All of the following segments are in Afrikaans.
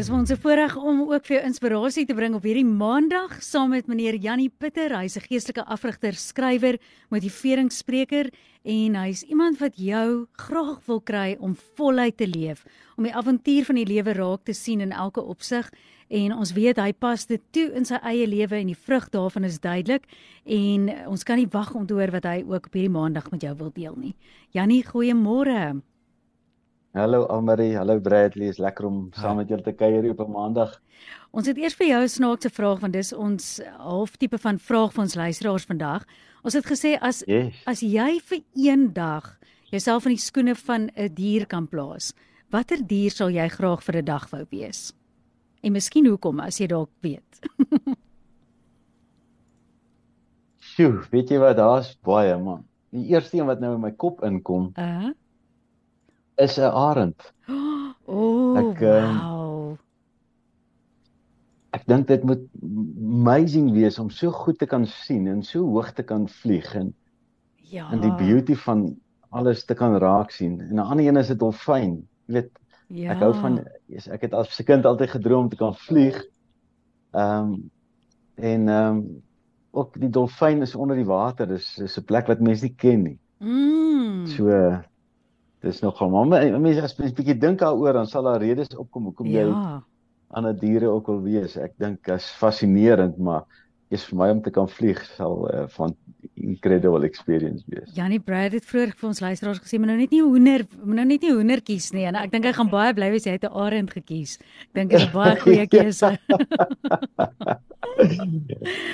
Dis ons voorreg om ook vir jou inspirasie te bring op hierdie Maandag saam met meneer Jannie Pitter. Hy's 'n geestelike afrigter, skrywer, motiveringsspreker en hy's iemand wat jou graag wil kry om voluit te leef, om die avontuur van die lewe raak te sien in elke opsig en ons weet hy pas dit toe in sy eie lewe en die vrug daarvan is duidelik en ons kan nie wag om te hoor wat hy ook op hierdie Maandag met jou wil deel nie. Jannie, goeiemôre. Hallo Almarie, hallo Bradley, is lekker om saam met julle te kuier op 'n Maandag. Ons het eers vir jou 'n snaakse vraag want dis ons halftipe van vraag vir ons luisteraars vandag. Ons het gesê as Yes. as jy vir een dag jouself in die skoene van 'n dier kan plaas, watter dier sal jy graag vir 'n dag wou wees? En miskien hoekom as jy dalk weet. Sjoe, weet jy wat, daar's baie man. Die eerste een wat nou in my kop inkom Uh. Is 'n arend. O, oh, Ek, ehm, wow. Ek dink dit moet amazing wees om so goed te kan sien en so hoog te kan vlieg en Ja. en die beauty van alles te kan raak sien. En 'n ander een is 'n dolfyn. Jy weet, Ja. ek hou van ek het as 'n kind altyd gedroom om te kan vlieg. Ehm en ehm ook die dolfyn is onder die water. Dis dis 'n plek wat mense nie ken nie. Mm. So dis nogal maar mense as mens bietjie dink daaroor dan sal daar redes opkom hoekom jy ja. ander diere ook wil wees. Ek dink is fascinerend, maar is vir my om te kan vlieg sal uh, van incredible experience wees. Janie Brad het vroeër vir ons luisteraars gesê, "Maar nou net nie hoender, moet nou net nie hoender kies nie." En ek dink hy gaan baie bly wees hy het 'n arend gekies. Ek dink dit is 'n baie goeie keuse.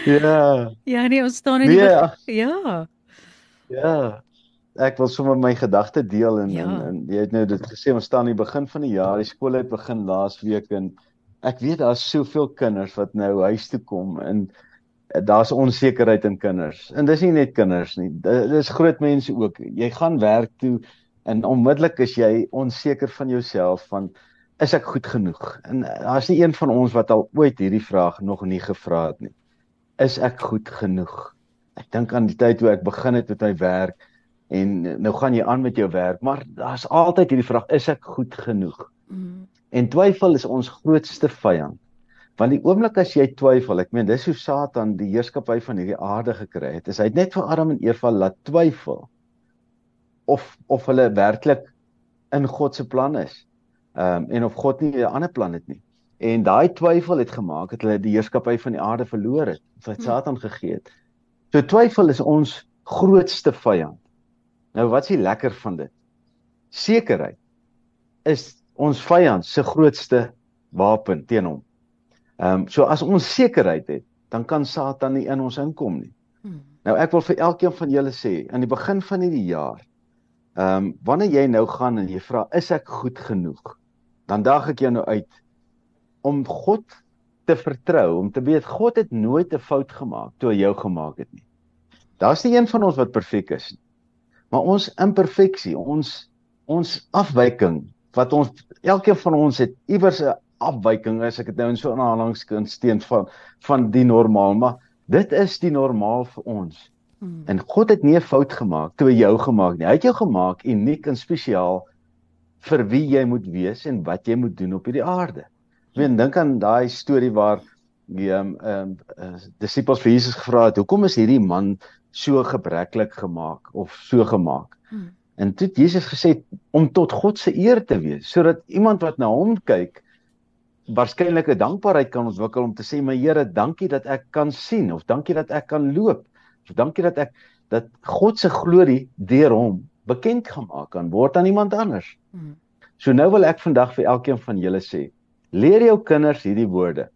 ja, ja, nee, ons staan in die Nee, Ja. ja. Ek wil sommer my gedagte deel en, Ja. en en jy het nou dit gesê ons staan aan die begin van die jaar, die skool het begin laas week en ek weet daar's soveel kinders wat nou huis toe kom en daar's onsekerheid in kinders. En dis nie net kinders nie. Di- Dis groot mense ook. Jy gaan werk toe en onmiddellik is jy onseker van jouself van is ek goed genoeg? En eh, daar's nie een van ons wat al ooit hierdie vraag nog nie gevra het nie. Is ek goed genoeg? Ek dink aan die tyd toe ek begin het met my werk en nou gaan jy aan met jou werk, maar daar's altyd hierdie vraag, is ek goed genoeg? Mm. En twyfel is ons grootste vyand. Want die oomblik as jy twyfel, ek meen dis hoe Satan die heerskappy van hierdie aarde gekry het. Is hy het net vir Adam en Eva laat twyfel of of hulle werklik in God se plan is. Ehm um, en of God nie 'n ander plan het nie. En daai twyfel het gemaak dat hulle die heerskappy van die aarde verloor het, wat Hm. Satan gegee het. So twyfel is ons grootste vyand. Nou wat's die lekker van dit? Sekerheid is ons vyand se grootste wapen teen hom. Ehm um, so as ons sekerheid het, dan kan Satan nie in ons inkom nie. Mm. Nou ek wil vir elkeen van julle sê, aan die begin van hierdie jaar, ehm um, wanneer jy nou gaan en jy vra, is ek goed genoeg? Dan daag ek jou nou uit om God te vertrou, om te weet God het nooit 'n fout gemaak toe hy jou gemaak het nie. Daar's nie een van ons wat perfek is nie. Maar ons imperfeksie, ons ons afwyking wat ons elkeen van ons het iewers 'n afwyking as ek dit nou in so 'n aanhalings kan steen van van die normaal, maar dit is die normaal vir ons. Mm. En God het nie 'n fout gemaak toe hy jou gemaak nie. Hy het jou gemaak uniek en spesiaal vir wie jy moet wees en wat jy moet doen op hierdie aarde. Ek meen dink aan daai storie waar die ehm um, uh, disippels vir Jesus gevra het, "Hoekom is hierdie man so gebreklik gemaak of so gemaak?" Mm. En toe het Jesus gesê om tot God se eer te wees, sodat iemand wat na hom kyk waarskynlik 'n dankbaarheid kan ontwikkel om te sê, "My Here, dankie dat ek kan sien of dankie dat ek kan loop." Of dankie dat ek dat God se glorie deur hom bekend gemaak kan word aan iemand anders. Mm. So nou wil ek vandag vir elkeen van julle sê, leer jou kinders hierdie woorde.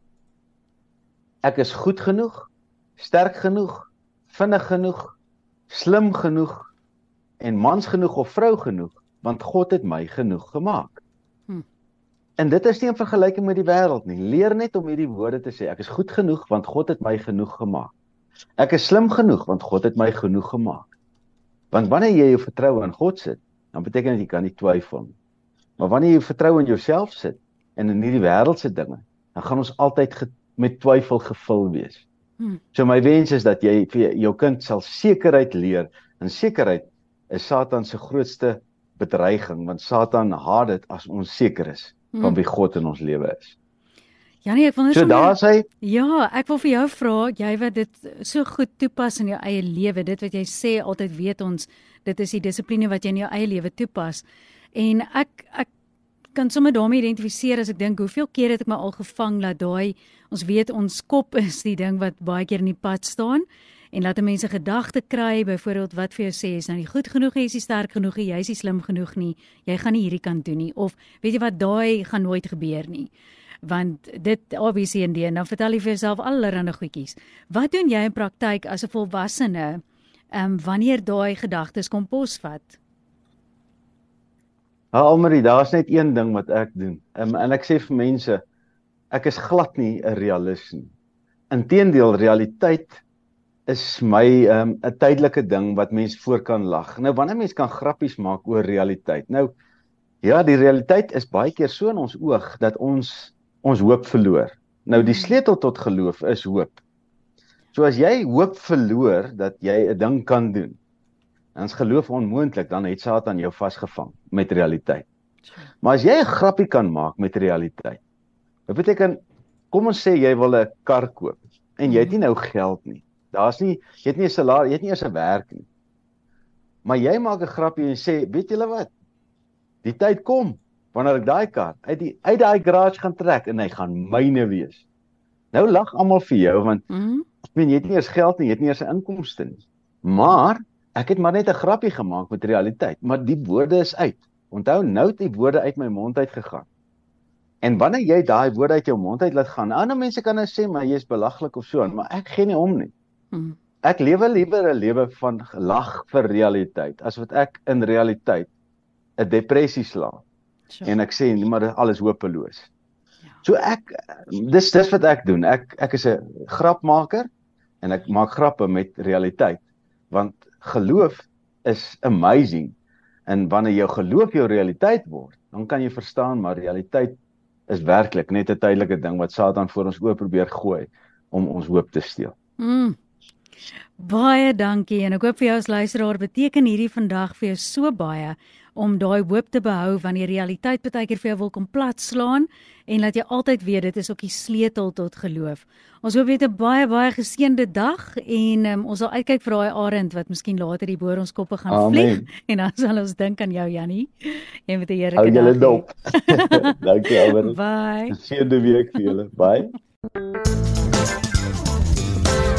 Ek is goed genoeg, sterk genoeg, vinnig genoeg, slim genoeg en mans genoeg of vrou genoeg, want God het my genoeg gemaak. Hm. En dit is nie 'n vergelyking met die wêreld nie. Leer net om hierdie woorde te sê. Ek is goed genoeg want God het my genoeg gemaak. Ek is slim genoeg want God het my genoeg gemaak. Want wanneer jy jou vertroue in God sit, dan beteken dit jy kan nie twyfel nie. Maar wanneer jy jou vertroue in jouself sit en in hierdie wêreldse dinge, dan gaan ons altyd met twyfel gevul wees. Hmm. So my wens is dat jy vir jou kind sal sekerheid leer. En sekerheid is Satan se grootste bedreiging want Satan haat dit as ons seker is van Hmm. wie God in ons lewe is. Janie, ek wonder So daar sê Ja, ek wil vir jou vra, jy wat dit so goed toepas in jou eie lewe, dit wat jy sê altyd weet ons, dit is die dissipline wat jy in jou eie lewe toepas. En ek ek kan sommer daarmee identifiseer as ek dink hoeveel keer het ek my al gevang dat daai ons weet ons kop is die ding wat baie keer in die pad staan en laat mense gedagte kry byvoorbeeld wat vir jou sê is nou nie goed genoeg jy is nie sterk genoeg jy is nie slim genoeg nie jy gaan nie hierdie kan doen nie of weet jy wat daai gaan nooit gebeur nie want dit obviously en dan vertel jy vir jouself allerlei goedjies. Wat doen jy in praktyk as 'n volwassene ehm um, wanneer daai gedagtes kom posvat? Ja, Almarie, daar's net een ding wat ek doen. Um, en ek sê vir mense, ek is glad nie 'n realist nie. Inteendeel, realiteit is my 'n um, tydelike ding wat mense voor kan lag. Nou wanneer mense kan grappies maak oor realiteit. Nou ja, die realiteit is baie keer so in ons oog dat ons ons hoop verloor. Nou die sleutel tot geloof is hoop. So as jy hoop verloor dat jy 'n ding kan doen, dan is geloof onmoontlik, dan het Satan jou vasgevang met realiteit. Maar as jy 'n grappie kan maak met realiteit. Dit beteken kom ons sê jy wil 'n kar koop en jy het nie nou geld nie. Daar's nie jy het nie 'n salaris, jy het nie eers 'n werk nie. Maar jy maak 'n grappie en sê, "Weet julle wat? Die tyd kom wanneer ek daai kar uit die uit daai garage gaan trek en hy gaan myne wees." Nou lag almal vir jou want Mhm. ek meen jy het nie eers geld nie, jy het nie eers 'n inkomste nie. Maar ek het maar net 'n grappie gemaak met realiteit, maar die woorde is uit. Onthou nou het die woorde uit my mond uit gegaan. En wanneer jy daai woorde uit jou mond uit laat gaan, ander mense kan nou sê maar jy's belaglik of so, maar ek gee nie om nie. Mhm. Ek lewe liewer 'n lewe van lag vir realiteit as wat ek in realiteit 'n depressie slaan Sure. en ek sê nee, maar alles hopeloos. Ja. So ek dis dis wat ek doen. Ek ek is 'n grapmaker en ek maak grappe met realiteit want geloof is amazing en wanneer jou geloof jou realiteit word, dan kan jy verstaan maar realiteit is werklik net 'n tydelike ding wat Satan voor ons oop probeer gooi om ons hoop te steel. Mm. Baie dankie en ek hoop vir jou as luisteraar beteken hierdie vandag vir jou so baie om daai hoop te behou wanneer die realiteit baie keer vir jou wil kom platslaan en laat jy altyd weet dit is ook die sleutel tot geloof. Ons hoop jy het 'n baie baie geseënde dag en um, ons sal uitkyk vir daai arend wat miskien later hier bo ons koppe gaan Amen. vlieg en dan sal ons dink aan jou Jannie. Jy met 'n Hou heerlike julle dag. dop. Dankie Albert. Bye. Seënde week vir julle. Bye.